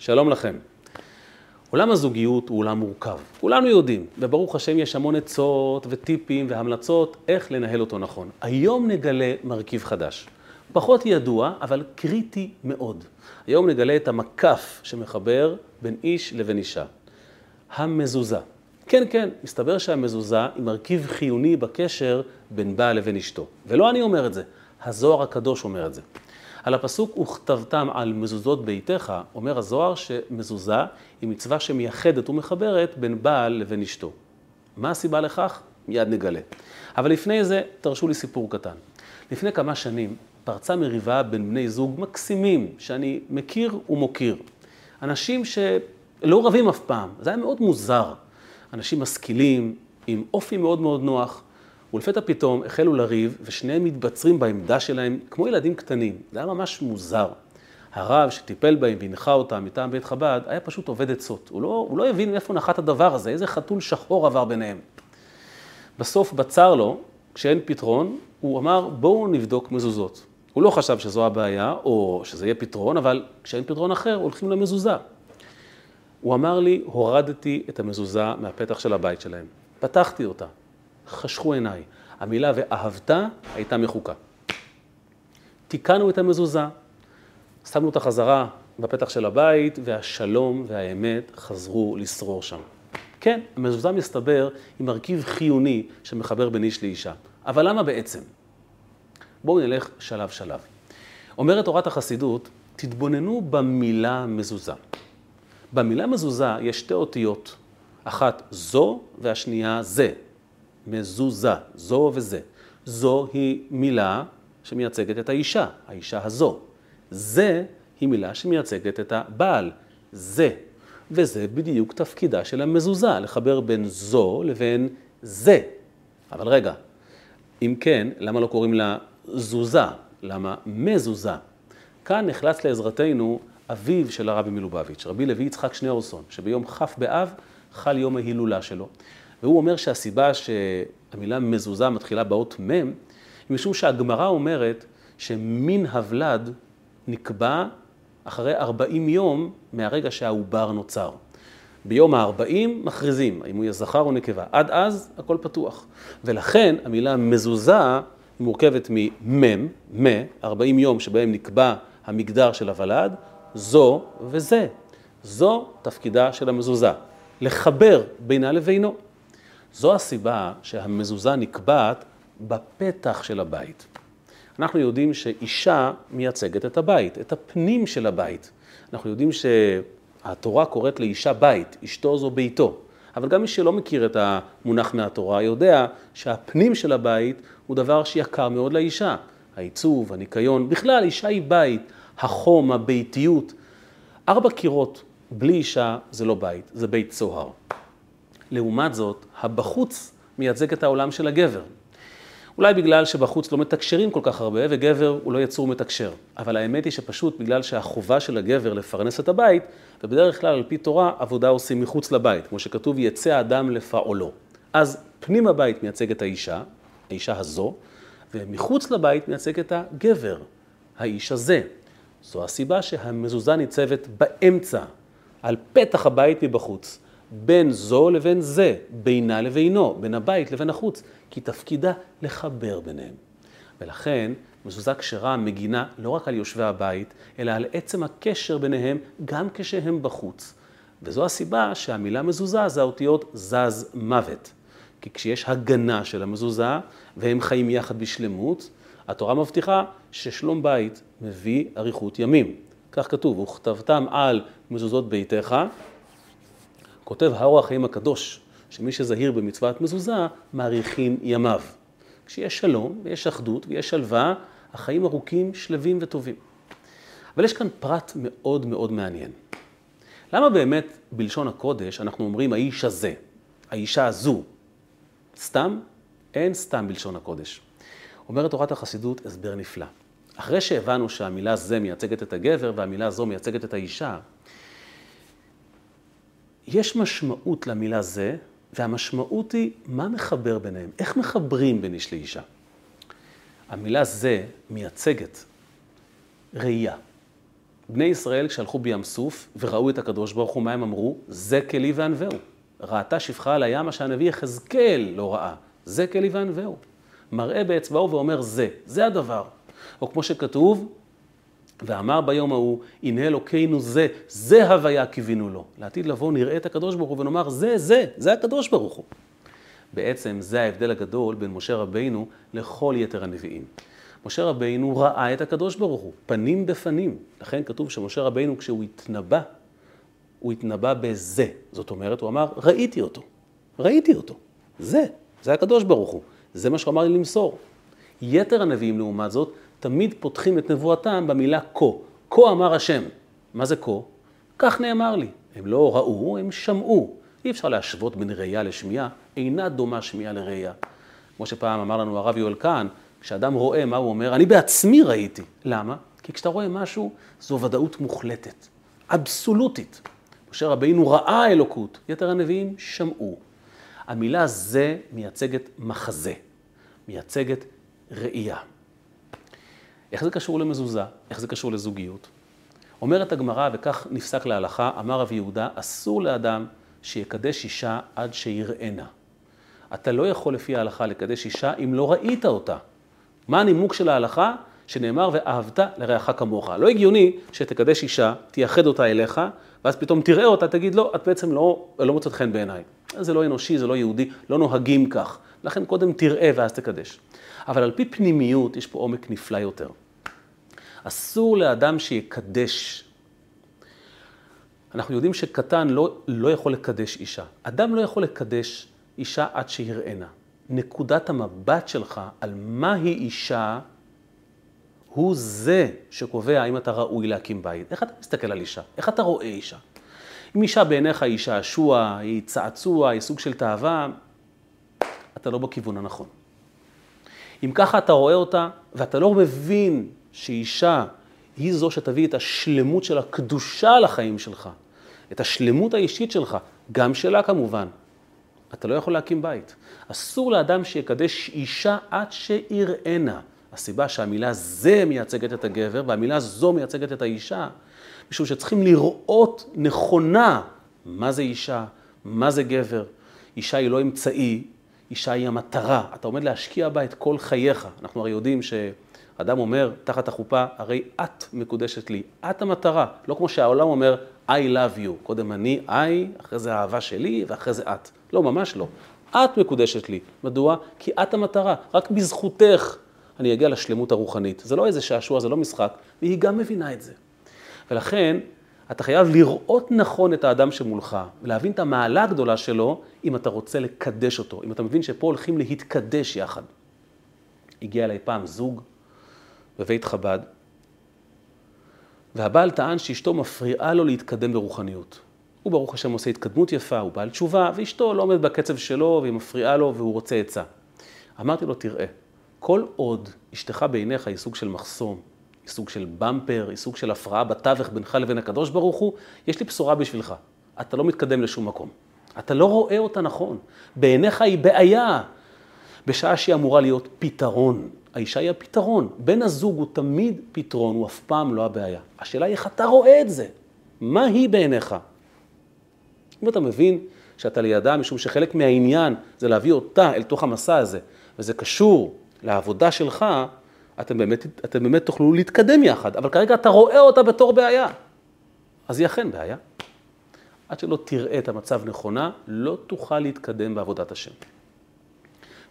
שלום לכם. עולם הזוגיות הוא עולם מורכב, כולנו יודעים, וברוך השם יש המון עצות וטיפים והמלצות איך לנהל אותו נכון. היום נגלה מרכיב חדש, פחות ידוע, אבל קריטי מאוד. היום נגלה את המקף שמחבר בין איש לבין אישה, המזוזה. כן, כן, מסתבר שהמזוזה היא מרכיב חיוני בקשר בין בעל לבין אשתו. ולא אני אומר את זה, הזוהר הקדוש אומר את זה. על הפסוק וכתבתם על מזוזות ביתך, אומר הזוהר שמזוזה היא מצווה שמייחדת ומחברת בין בעל לבין אשתו. מה הסיבה לכך? מיד נגלה. אבל לפני זה, תרשו לי סיפור קטן. לפני כמה שנים פרצה מריבה בין בני זוג מקסימים, שאני מכיר ומוקיר. אנשים שלא רבים אף פעם, זה היה מאוד מוזר. אנשים משכילים, עם אופי מאוד מאוד נוח, ולפתע פתאום החלו לריב, ושניהם מתבצרים בעמדה שלהם כמו ילדים קטנים. זה היה ממש מוזר. הרב שטיפל בהם והנחה אותם מטעם בית חב"ד, היה פשוט עובד עצות. הוא לא, הוא לא הבין מאיפה נחת הדבר הזה, איזה חתול שחור עבר ביניהם. בסוף בצר לו, כשאין פתרון, הוא אמר, בואו נבדוק מזוזות. הוא לא חשב שזו הבעיה, או שזה יהיה פתרון, אבל כשאין פתרון אחר, הולכים למזוזה. הוא אמר לי, הורדתי את המזוזה מהפתח של הבית שלהם. פתחתי אותה, חשכו עיניי. המילה ואהבת הייתה מחוקה. תיקנו את המזוזה, שמנו אותה חזרה בפתח של הבית, והשלום והאמת חזרו לשרור שם. כן, המזוזה מסתבר היא מרכיב חיוני שמחבר בין איש לאישה. אבל למה בעצם? בואו נלך שלב שלב. אומרת תורת החסידות, תתבוננו במילה מזוזה. במילה מזוזה יש שתי אותיות, אחת זו והשנייה זה. מזוזה, זו וזה. זו היא מילה שמייצגת את האישה, האישה הזו. זה היא מילה שמייצגת את הבעל, זה. וזה בדיוק תפקידה של המזוזה, לחבר בין זו לבין זה. אבל רגע, אם כן, למה לא קוראים לה זוזה? למה מזוזה? כאן נחלץ לעזרתנו אביו של הרבי מלובביץ', רבי לוי יצחק שניאורסון, שביום כ' באב חל יום ההילולה שלו. והוא אומר שהסיבה שהמילה מזוזה מתחילה באות מ', היא משום שהגמרא אומרת שמין הוולד נקבע אחרי 40 יום מהרגע שהעובר נוצר. ביום ה-40 מכריזים האם הוא יהיה זכר או נקבה. עד אז הכל פתוח. ולכן המילה מזוזה מורכבת ממם, מ, 40 יום שבהם נקבע המגדר של הוולד, זו וזה. זו תפקידה של המזוזה, לחבר בינה לבינו. זו הסיבה שהמזוזה נקבעת בפתח של הבית. אנחנו יודעים שאישה מייצגת את הבית, את הפנים של הבית. אנחנו יודעים שהתורה קוראת לאישה בית, אשתו זו ביתו. אבל גם מי שלא מכיר את המונח מהתורה יודע שהפנים של הבית הוא דבר שיקר מאוד לאישה. העיצוב, הניקיון, בכלל אישה היא בית, החום, הביתיות. ארבע קירות בלי אישה זה לא בית, זה בית צוהר. לעומת זאת, הבחוץ מייצג את העולם של הגבר. אולי בגלל שבחוץ לא מתקשרים כל כך הרבה, וגבר הוא לא יצור מתקשר. אבל האמת היא שפשוט בגלל שהחובה של הגבר לפרנס את הבית, ובדרך כלל על פי תורה עבודה עושים מחוץ לבית, כמו שכתוב יצא האדם לפעולו. אז פנים הבית מייצג את האישה, האישה הזו, ומחוץ לבית מייצג את הגבר, האיש הזה. זו הסיבה שהמזוזה ניצבת באמצע, על פתח הבית מבחוץ. בין זו לבין זה, בינה לבינו, בין הבית לבין החוץ, כי תפקידה לחבר ביניהם. ולכן מזוזה כשרה מגינה לא רק על יושבי הבית, אלא על עצם הקשר ביניהם גם כשהם בחוץ. וזו הסיבה שהמילה מזוזה זה האותיות זז מוות. כי כשיש הגנה של המזוזה והם חיים יחד בשלמות, התורה מבטיחה ששלום בית מביא אריכות ימים. כך כתוב, וכתבתם על מזוזות ביתך, כותב האור החיים הקדוש, שמי שזהיר במצוות מזוזה, מאריכים ימיו. כשיש שלום ויש אחדות ויש שלווה, החיים ארוכים, שלווים וטובים. אבל יש כאן פרט מאוד מאוד מעניין. למה באמת בלשון הקודש אנחנו אומרים האיש הזה, האישה הזו? סתם? אין סתם בלשון הקודש. אומרת תורת החסידות הסבר נפלא. אחרי שהבנו שהמילה זה מייצגת את הגבר והמילה זו מייצגת את האישה, יש משמעות למילה זה, והמשמעות היא מה מחבר ביניהם, איך מחברים בין איש לאישה. המילה זה מייצגת ראייה. בני ישראל כשהלכו בים סוף וראו את הקדוש ברוך הוא, מה הם אמרו? זה כלי וענווהו. ראתה שפחה על הים, מה שהנביא יחזקאל לא ראה. זה כלי וענווהו. מראה באצבעו ואומר זה, זה הדבר. או כמו שכתוב, ואמר ביום ההוא, הנה אלוקינו זה, זה הוויה קיווינו לו. לעתיד לבוא נראה את הקדוש ברוך הוא ונאמר, זה, זה, זה הקדוש ברוך הוא. בעצם זה ההבדל הגדול בין משה רבינו לכל יתר הנביאים. משה רבינו ראה את הקדוש ברוך הוא, פנים בפנים. לכן כתוב שמשה רבינו כשהוא התנבא, הוא התנבא בזה. זאת אומרת, הוא אמר, ראיתי אותו, ראיתי אותו. זה, זה הקדוש ברוך הוא. זה מה שהוא אמר לי למסור. יתר הנביאים, לעומת זאת, תמיד פותחים את נבואתם במילה כה. כה אמר השם. מה זה כה? כך נאמר לי. הם לא ראו, הם שמעו. אי אפשר להשוות בין ראייה לשמיעה, אינה דומה שמיעה לראייה. כמו שפעם אמר לנו הרב יואל כהן, כשאדם רואה מה הוא אומר, אני בעצמי ראיתי. למה? כי כשאתה רואה משהו, זו ודאות מוחלטת, אבסולוטית. משה רבינו ראה אלוקות, יתר הנביאים שמעו. המילה זה מייצגת מחזה, מייצגת ראייה. איך זה קשור למזוזה? איך זה קשור לזוגיות? אומרת הגמרא, וכך נפסק להלכה, אמר רבי יהודה, אסור לאדם שיקדש אישה עד שיראנה. אתה לא יכול לפי ההלכה לקדש אישה אם לא ראית אותה. מה הנימוק של ההלכה? שנאמר ואהבת לרעך כמוך. לא הגיוני שתקדש אישה, תייחד אותה אליך, ואז פתאום תראה אותה, תגיד לא, את בעצם לא, לא מוצאת חן בעיניי. זה לא אנושי, זה לא יהודי, לא נוהגים כך. לכן קודם תראה ואז תקדש. אבל על פי פנימיות יש פה עומק נפלא יותר. אסור לאדם שיקדש. אנחנו יודעים שקטן לא, לא יכול לקדש אישה. אדם לא יכול לקדש אישה עד שיראנה. נקודת המבט שלך על מהי אישה, הוא זה שקובע האם אתה ראוי להקים בית. איך אתה מסתכל על אישה? איך אתה רואה אישה? אם אישה בעיניך היא שעשוע, היא צעצוע, היא סוג של תאווה, אתה לא בכיוון הנכון. אם ככה אתה רואה אותה, ואתה לא מבין שאישה היא זו שתביא את השלמות של הקדושה לחיים שלך, את השלמות האישית שלך, גם שלה כמובן, אתה לא יכול להקים בית. אסור לאדם שיקדש אישה עד שיראנה. הסיבה שהמילה זה מייצגת את הגבר והמילה זו מייצגת את האישה, משום שצריכים לראות נכונה מה זה אישה, מה זה גבר. אישה היא לא אמצעי, אישה היא המטרה. אתה עומד להשקיע בה את כל חייך. אנחנו הרי יודעים שאדם אומר תחת החופה, הרי את מקודשת לי, את המטרה. לא כמו שהעולם אומר, I love you. קודם אני, I, אחרי זה האהבה שלי, ואחרי זה את. לא, ממש לא. את מקודשת לי. מדוע? כי את המטרה. רק בזכותך אני אגיע לשלמות הרוחנית. זה לא איזה שעשוע, זה לא משחק, והיא גם מבינה את זה. ולכן, אתה חייב לראות נכון את האדם שמולך, ולהבין את המעלה הגדולה שלו, אם אתה רוצה לקדש אותו, אם אתה מבין שפה הולכים להתקדש יחד. הגיע אליי פעם זוג בבית חב"ד, והבעל טען שאשתו מפריעה לו להתקדם ברוחניות. הוא ברוך השם עושה התקדמות יפה, הוא בעל תשובה, ואשתו לא עומדת בקצב שלו והיא מפריעה לו והוא רוצה עצה. אמרתי לו, תראה, כל עוד אשתך בעיניך היא סוג של מחסום, היא סוג של במפר, היא סוג של הפרעה בתווך בינך לבין הקדוש ברוך הוא, יש לי בשורה בשבילך. אתה לא מתקדם לשום מקום. אתה לא רואה אותה נכון. בעיניך היא בעיה, בשעה שהיא אמורה להיות פתרון. האישה היא הפתרון. בן הזוג הוא תמיד פתרון, הוא אף פעם לא הבעיה. השאלה היא איך אתה רואה את זה. מה היא בעיניך? אם אתה מבין שאתה לידה, משום שחלק מהעניין זה להביא אותה אל תוך המסע הזה, וזה קשור לעבודה שלך, אתם באמת, אתם באמת תוכלו להתקדם יחד, אבל כרגע אתה רואה אותה בתור בעיה. אז היא אכן בעיה. עד שלא תראה את המצב נכונה, לא תוכל להתקדם בעבודת השם.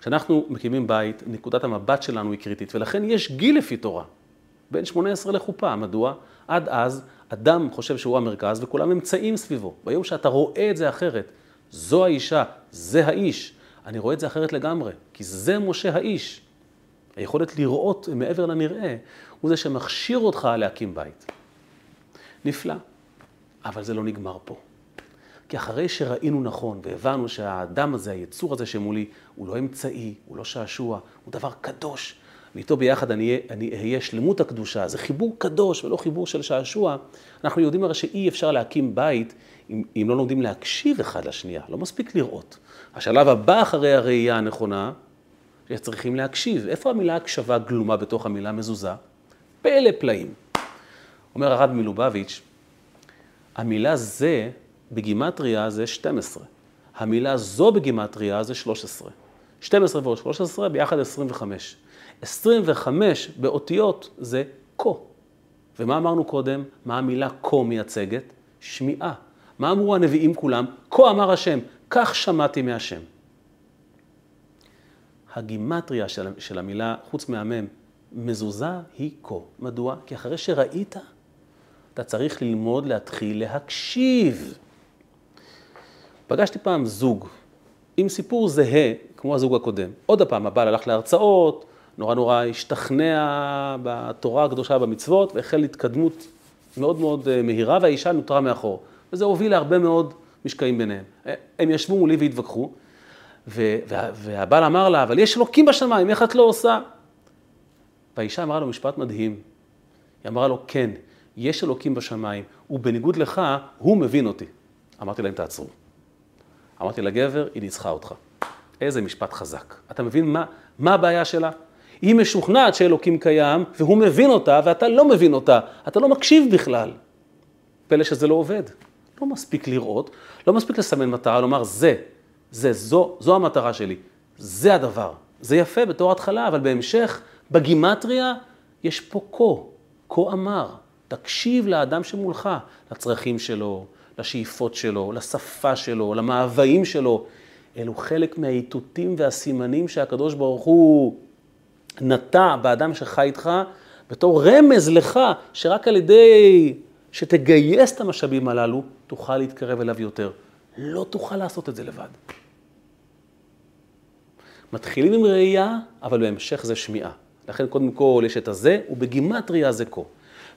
כשאנחנו מקימים בית, נקודת המבט שלנו היא קריטית, ולכן יש גיל לפי תורה, בין 18 לחופה. מדוע? עד אז אדם חושב שהוא המרכז וכולם אמצעים סביבו. ביום שאתה רואה את זה אחרת, זו האישה, זה האיש, אני רואה את זה אחרת לגמרי, כי זה משה האיש. היכולת לראות מעבר לנראה, הוא זה שמכשיר אותך להקים בית. נפלא, אבל זה לא נגמר פה. כי אחרי שראינו נכון והבנו שהאדם הזה, היצור הזה שמולי, הוא לא אמצעי, הוא לא שעשוע, הוא דבר קדוש, ואיתו ביחד אני אהיה שלמות הקדושה, זה חיבור קדוש ולא חיבור של שעשוע, אנחנו יודעים הרי שאי אפשר להקים בית אם, אם לא לומדים להקשיב אחד לשנייה, לא מספיק לראות. השלב הבא אחרי הראייה הנכונה, שצריכים להקשיב. איפה המילה הקשבה גלומה בתוך המילה מזוזה? פלא פלאים. אומר הרב מלובביץ', המילה זה בגימטריה זה 12. המילה זו בגימטריה זה 13. 12 ועוד 13, ביחד 25. 25 באותיות זה כה. ומה אמרנו קודם? מה המילה כה מייצגת? שמיעה. מה אמרו הנביאים כולם? כה אמר השם, כך שמעתי מהשם. הגימטריה של, של המילה, חוץ מהמם, מזוזה היא כה. מדוע? כי אחרי שראית, אתה צריך ללמוד להתחיל להקשיב. פגשתי פעם זוג עם סיפור זהה, כמו הזוג הקודם. עוד פעם, הבעל הלך להרצאות, נורא נורא השתכנע בתורה הקדושה במצוות, והחל התקדמות מאוד מאוד אה, מהירה, והאישה נותרה מאחור. וזה הוביל להרבה מאוד משקעים ביניהם. אה, הם ישבו מולי והתווכחו, והבעל אמר לה, אבל יש אלוקים בשמיים, איך את לא עושה? והאישה אמרה לו משפט מדהים. היא אמרה לו, כן, יש אלוקים בשמיים, ובניגוד לך, הוא מבין אותי. אמרתי להם, תעצרו. אמרתי לגבר, היא ניצחה אותך. איזה משפט חזק. אתה מבין מה, מה הבעיה שלה? היא משוכנעת שאלוקים קיים, והוא מבין אותה, ואתה לא מבין אותה. אתה לא מקשיב בכלל. פלא שזה לא עובד. לא מספיק לראות, לא מספיק לסמן מטרה, לומר זה, זה, זו, זו המטרה שלי. זה הדבר. זה יפה בתור התחלה, אבל בהמשך, בגימטריה, יש פה כה, כה אמר. תקשיב לאדם שמולך, לצרכים שלו, לשאיפות שלו, לשפה שלו, למאוויים שלו. אלו חלק מהאיתותים והסימנים שהקדוש ברוך הוא נטע באדם שחי איתך, בתור רמז לך, שרק על ידי שתגייס את המשאבים הללו, תוכל להתקרב אליו יותר. לא תוכל לעשות את זה לבד. מתחילים עם ראייה, אבל בהמשך זה שמיעה. לכן קודם כל יש את הזה, ובגימטריה זה כה.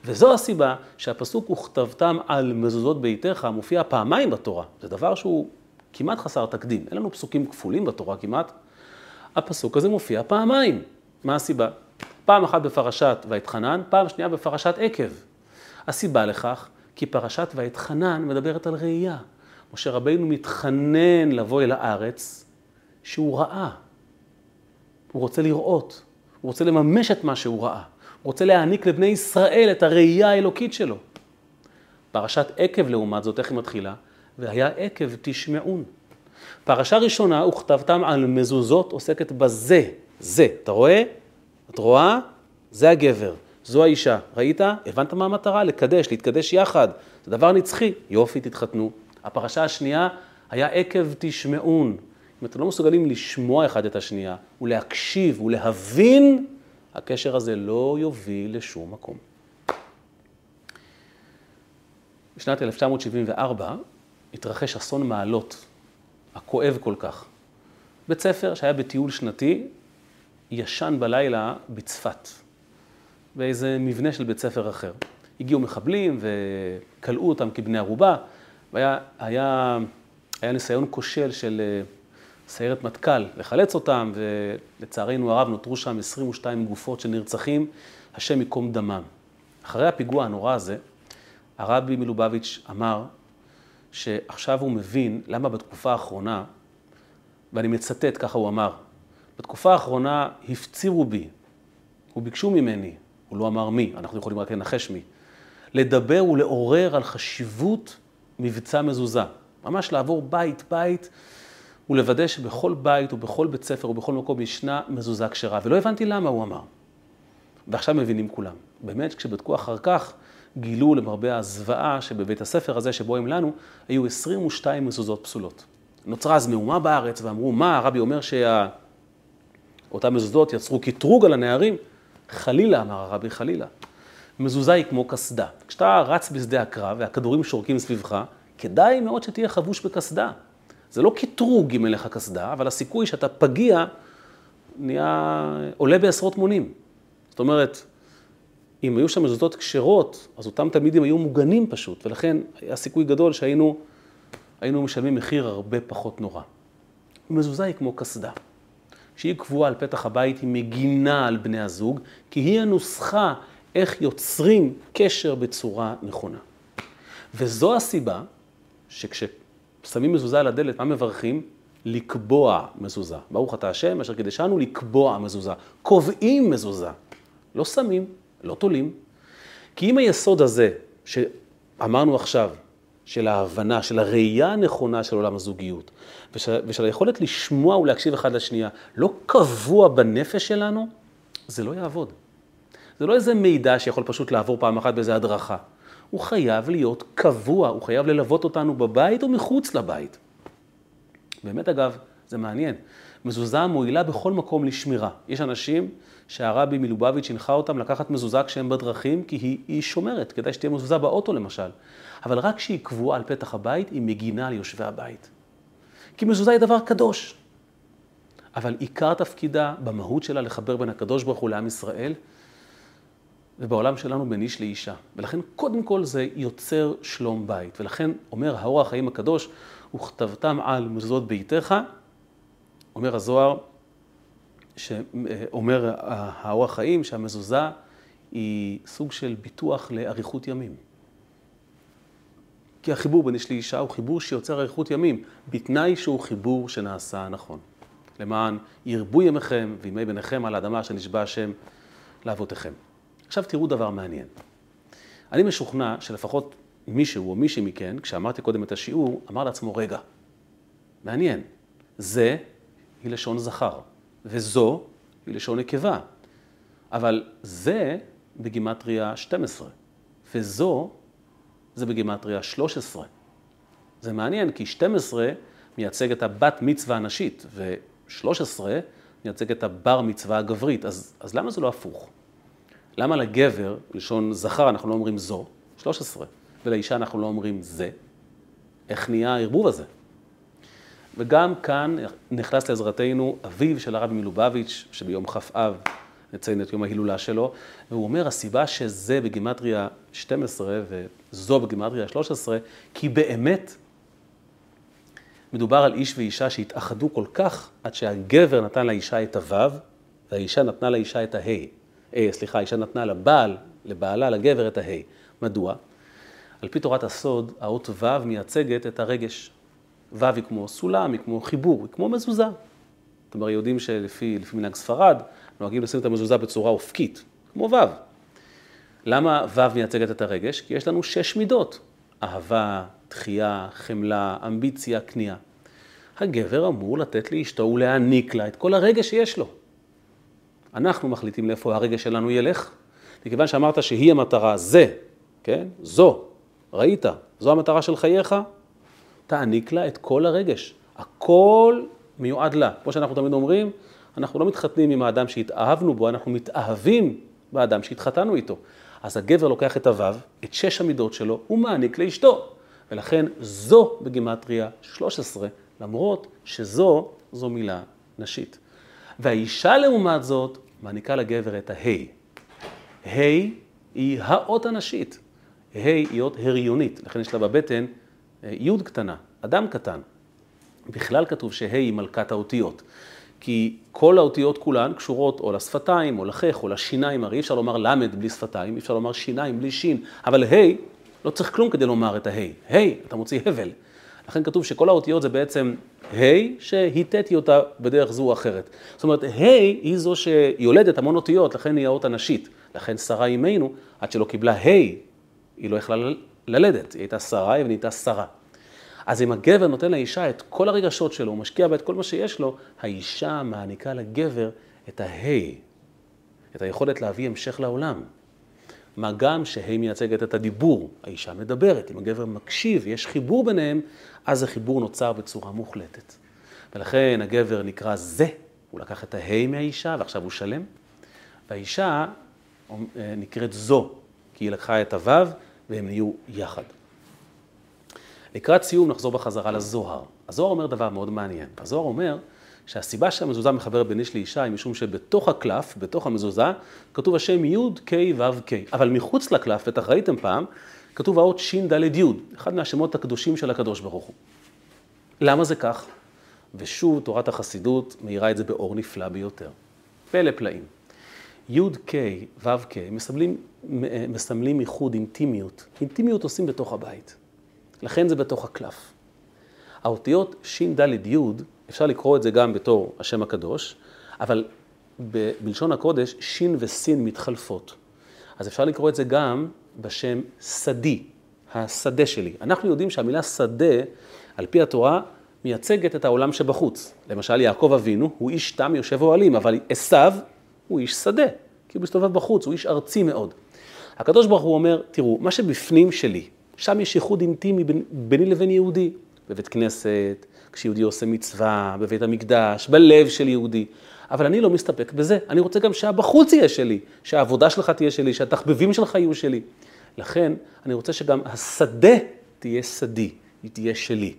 וזו הסיבה שהפסוק וכתבתם על מזוזות ביתך מופיע פעמיים בתורה. זה דבר שהוא כמעט חסר תקדים. אין לנו פסוקים כפולים בתורה כמעט. הפסוק הזה מופיע פעמיים. מה הסיבה? פעם אחת בפרשת ואתחנן, פעם שנייה בפרשת עקב. הסיבה לכך, כי פרשת ואתחנן מדברת על ראייה. משה רבינו מתחנן לבוא אל הארץ שהוא ראה. הוא רוצה לראות, הוא רוצה לממש את מה שהוא ראה. הוא רוצה להעניק לבני ישראל את הראייה האלוקית שלו. פרשת עקב לעומת זאת, איך היא מתחילה? והיה עקב תשמעון. פרשה ראשונה, וכתבתם על מזוזות, עוסקת בזה, זה. אתה רואה? את רואה? זה הגבר, זו האישה. ראית? הבנת מה המטרה? לקדש, להתקדש יחד. זה דבר נצחי. יופי, תתחתנו. הפרשה השנייה היה עקב תשמעון. אם אתם לא מסוגלים לשמוע אחד את השנייה, ולהקשיב ולהבין, הקשר הזה לא יוביל לשום מקום. בשנת 1974 התרחש אסון מעלות, הכואב כל כך. בית ספר שהיה בטיול שנתי, ישן בלילה בצפת, באיזה מבנה של בית ספר אחר. הגיעו מחבלים וכלאו אותם כבני ערובה, והיה היה, היה ניסיון כושל של אה, סיירת מטכ"ל לחלץ אותם, ולצערנו הרב נותרו שם 22 גופות של נרצחים, השם ייקום דמם. אחרי הפיגוע הנורא הזה, הרבי מלובביץ' אמר שעכשיו הוא מבין למה בתקופה האחרונה, ואני מצטט, ככה הוא אמר, בתקופה האחרונה הפצירו בי, וביקשו ממני, הוא לא אמר מי, אנחנו יכולים רק לנחש מי, לדבר ולעורר על חשיבות מבצע מזוזה. ממש לעבור בית-בית ולוודא שבכל בית ובכל בית ספר ובכל מקום ישנה מזוזה כשרה. ולא הבנתי למה הוא אמר. ועכשיו מבינים כולם. באמת, כשבדקו אחר כך, גילו למרבה הזוועה שבבית הספר הזה שבו הם לנו, היו 22 מזוזות פסולות. נוצרה אז מהומה בארץ ואמרו, מה, הרבי אומר שאותן שה... מזוזות יצרו קטרוג על הנערים? חלילה, אמר הרבי, חלילה. מזוזה היא כמו קסדה. כשאתה רץ בשדה הקרב והכדורים שורקים סביבך, כדאי מאוד שתהיה חבוש בקסדה. זה לא קטרוג אם אין לך קסדה, אבל הסיכוי שאתה פגיע נהיה, עולה בעשרות מונים. זאת אומרת, אם היו שם מזוזות כשרות, אז אותם תלמידים היו מוגנים פשוט, ולכן היה סיכוי גדול שהיינו היינו משלמים מחיר הרבה פחות נורא. מזוזה היא כמו קסדה. כשהיא קבועה על פתח הבית, היא מגינה על בני הזוג, כי היא הנוסחה איך יוצרים קשר בצורה נכונה. וזו הסיבה שכששמים מזוזה על הדלת, מה מברכים? לקבוע מזוזה. ברוך אתה השם, אשר קידשנו לקבוע מזוזה. קובעים מזוזה. לא שמים, לא תולים. כי אם היסוד הזה, שאמרנו עכשיו, של ההבנה, של הראייה הנכונה של עולם הזוגיות, ושל, ושל היכולת לשמוע ולהקשיב אחד לשנייה, לא קבוע בנפש שלנו, זה לא יעבוד. זה לא איזה מידע שיכול פשוט לעבור פעם אחת באיזה הדרכה. הוא חייב להיות קבוע, הוא חייב ללוות אותנו בבית ומחוץ לבית. באמת אגב, זה מעניין. מזוזה מועילה בכל מקום לשמירה. יש אנשים שהרבי מלובביץ' הנחה אותם לקחת מזוזה כשהם בדרכים, כי היא, היא שומרת, כדאי שתהיה מזוזה באוטו למשל. אבל רק כשהיא קבועה על פתח הבית, היא מגינה על יושבי הבית. כי מזוזה היא דבר קדוש. אבל עיקר תפקידה, במהות שלה, לחבר בין הקדוש ברוך הוא לעם ישראל, ובעולם שלנו בין איש לאישה. ולכן קודם כל זה יוצר שלום בית. ולכן אומר האור החיים הקדוש, וכתבתם על מזוזות ביתך, אומר הזוהר, שאומר האור החיים שהמזוזה היא סוג של ביטוח לאריכות ימים. כי החיבור בין איש לאישה הוא חיבור שיוצר אריכות ימים, בתנאי שהוא חיבור שנעשה נכון. למען ירבו ימיכם וימי בניכם על האדמה שנשבע השם לאבותיכם. עכשיו תראו דבר מעניין. אני משוכנע שלפחות מישהו או מישהי מכן, כשאמרתי קודם את השיעור, אמר לעצמו, רגע, מעניין, זה היא לשון זכר, וזו היא לשון נקבה. אבל זה בגימטריה 12, וזו זה בגימטריה 13. זה מעניין, כי 12 מייצג את הבת מצווה הנשית, ו-13 מייצג את הבר מצווה הגברית. אז, אז למה זה לא הפוך? למה לגבר, לשון זכר, אנחנו לא אומרים זו, 13, ולאישה אנחנו לא אומרים זה? איך נהיה הערבוב הזה? וגם כאן נכנס לעזרתנו אביו של הרבי מלובביץ', שביום כ"א נציין את יום ההילולה שלו, והוא אומר, הסיבה שזה בגימטריה 12 וזו בגימטריה 13, כי באמת מדובר על איש ואישה שהתאחדו כל כך, עד שהגבר נתן לאישה את הוו, והאישה נתנה לאישה את ההי. אה, סליחה, האישה נתנה לבעל, לבעלה, לגבר את ההי. מדוע? על פי תורת הסוד, האות ו' מייצגת את הרגש. ו' היא כמו סולם, היא כמו חיבור, היא כמו מזוזה. זאת אומרת, יודעים שלפי מנהג ספרד, נוהגים לשים את המזוזה בצורה אופקית, כמו ו'. למה ו' מייצגת את הרגש? כי יש לנו שש מידות. אהבה, תחייה, חמלה, אמביציה, כניעה. הגבר אמור לתת לאשתו ולהעניק לה את כל הרגש שיש לו. אנחנו מחליטים לאיפה הרגש שלנו ילך. מכיוון שאמרת שהיא המטרה, זה, כן? זו, ראית, זו המטרה של חייך, תעניק לה את כל הרגש. הכל מיועד לה. כמו שאנחנו תמיד אומרים, אנחנו לא מתחתנים עם האדם שהתאהבנו בו, אנחנו מתאהבים באדם שהתחתנו איתו. אז הגבר לוקח את הוו, את שש המידות שלו, הוא מעניק לאשתו. ולכן זו בגימטריה 13, למרות שזו, זו מילה נשית. והאישה לעומת זאת מעניקה לגבר את ההי. ה' היא האות הנשית. ה' היא אות הריונית, לכן יש לה בבטן אה, י' קטנה, אדם קטן. בכלל כתוב שה' היא מלכת האותיות. כי כל האותיות כולן קשורות או לשפתיים, או לחך, או לשיניים, הרי אי אפשר לומר ל' בלי שפתיים, אי אפשר לומר שיניים בלי שין, אבל ה' לא צריך כלום כדי לומר את הה'. ה', אתה מוציא הבל. לכן כתוב שכל האותיות זה בעצם ה' שהיטאתי אותה בדרך זו או אחרת. זאת אומרת, ה' היא זו שיולדת המון אותיות, לכן היא האות הנשית. לכן שרה אימנו, עד שלא קיבלה ה', היא לא יכלה ללדת, היא הייתה שרה ונהייתה שרה. אז אם הגבר נותן לאישה את כל הרגשות שלו, הוא משקיע בה את כל מה שיש לו, האישה מעניקה לגבר את הה', את היכולת להביא המשך לעולם. מה גם שהיא מייצגת את הדיבור, האישה מדברת, אם הגבר מקשיב, יש חיבור ביניהם, אז החיבור נוצר בצורה מוחלטת. ולכן הגבר נקרא זה, הוא לקח את ההי מהאישה ועכשיו הוא שלם, והאישה אה, נקראת זו, כי היא לקחה את הוו והם נהיו יחד. לקראת סיום נחזור בחזרה לזוהר. הזוהר אומר דבר מאוד מעניין. הזוהר אומר שהסיבה שהמזוזה מחברת בין איש לאישה היא משום שבתוך הקלף, בתוך המזוזה, כתוב השם י' ק' ו' ק'. אבל מחוץ לקלף, בטח ראיתם פעם, כתוב האות ש' ד' י', אחד מהשמות הקדושים של הקדוש ברוך הוא. למה זה כך? ושוב, תורת החסידות מאירה את זה באור נפלא ביותר. פלא פלאים. י' ק' ו' ק' מסמלים, מסמלים ייחוד, אינטימיות. אינטימיות עושים בתוך הבית. לכן זה בתוך הקלף. האותיות ש' ד' י' אפשר לקרוא את זה גם בתור השם הקדוש, אבל בלשון הקודש שין וסין מתחלפות. אז אפשר לקרוא את זה גם בשם שדי, השדה שלי. אנחנו יודעים שהמילה שדה, על פי התורה, מייצגת את העולם שבחוץ. למשל, יעקב אבינו הוא איש תם יושב אוהלים, אבל עשיו הוא איש שדה, כי הוא מסתובב בחוץ, הוא איש ארצי מאוד. הקדוש ברוך הוא אומר, תראו, מה שבפנים שלי, שם יש ייחוד אינטימי ביני לבין יהודי, בבית כנסת, כשיהודי עושה מצווה, בבית המקדש, בלב של יהודי. אבל אני לא מסתפק בזה, אני רוצה גם שהבחוץ יהיה שלי, שהעבודה שלך תהיה שלי, שהתחביבים שלך יהיו שלי. לכן, אני רוצה שגם השדה תהיה שדי, היא תהיה שלי.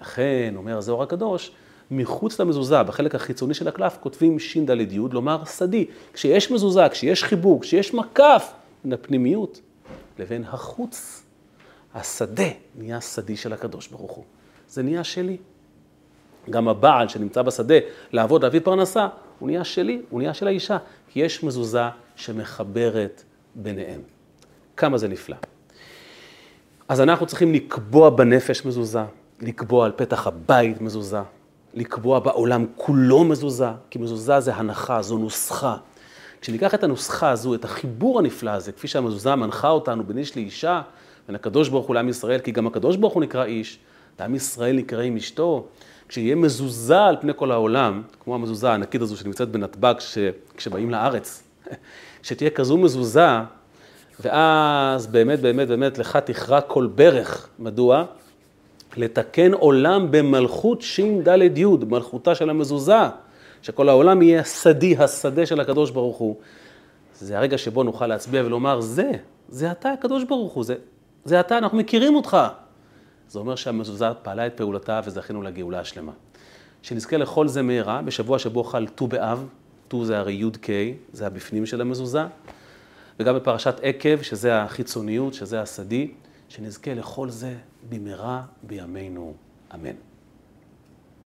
לכן, אומר הזוהר הקדוש, מחוץ למזוזה, בחלק החיצוני של הקלף, כותבים ש"ד י', לומר שדי. כשיש מזוזה, כשיש חיבור, כשיש מקף בין הפנימיות לבין החוץ, השדה נהיה שדי של הקדוש ברוך הוא. זה נהיה שלי. גם הבעל שנמצא בשדה לעבוד, להביא פרנסה, הוא נהיה שלי, הוא נהיה של האישה, כי יש מזוזה שמחברת ביניהם. כמה זה נפלא. אז אנחנו צריכים לקבוע בנפש מזוזה, לקבוע על פתח הבית מזוזה, לקבוע בעולם כולו מזוזה, כי מזוזה זה הנחה, זו נוסחה. כשניקח את הנוסחה הזו, את החיבור הנפלא הזה, כפי שהמזוזה מנחה אותנו בין איש לאישה, בין הקדוש ברוך הוא לעם ישראל, כי גם הקדוש ברוך הוא נקרא איש, ועם ישראל נקרא עם אשתו, כשיהיה מזוזה על פני כל העולם, כמו המזוזה הענקית הזו שנמצאת בנתב"ג ש... כשבאים לארץ, שתהיה כזו מזוזה, ואז באמת, באמת, באמת, לך תכרע כל ברך. מדוע? לתקן עולם במלכות ש"ד י', מלכותה של המזוזה, שכל העולם יהיה שדי, השדה של הקדוש ברוך הוא. זה הרגע שבו נוכל להצביע ולומר, זה, זה אתה הקדוש ברוך הוא, זה, זה אתה, אנחנו מכירים אותך. זה אומר שהמזוזה פעלה את פעולתה וזכינו לגאולה השלמה. שנזכה לכל זה מהרה, בשבוע שבו חל ט"ו באב, ט"ו זה הרי י"ק, זה הבפנים של המזוזה, וגם בפרשת עקב, שזה החיצוניות, שזה השדי, שנזכה לכל זה במהרה בימינו, אמן.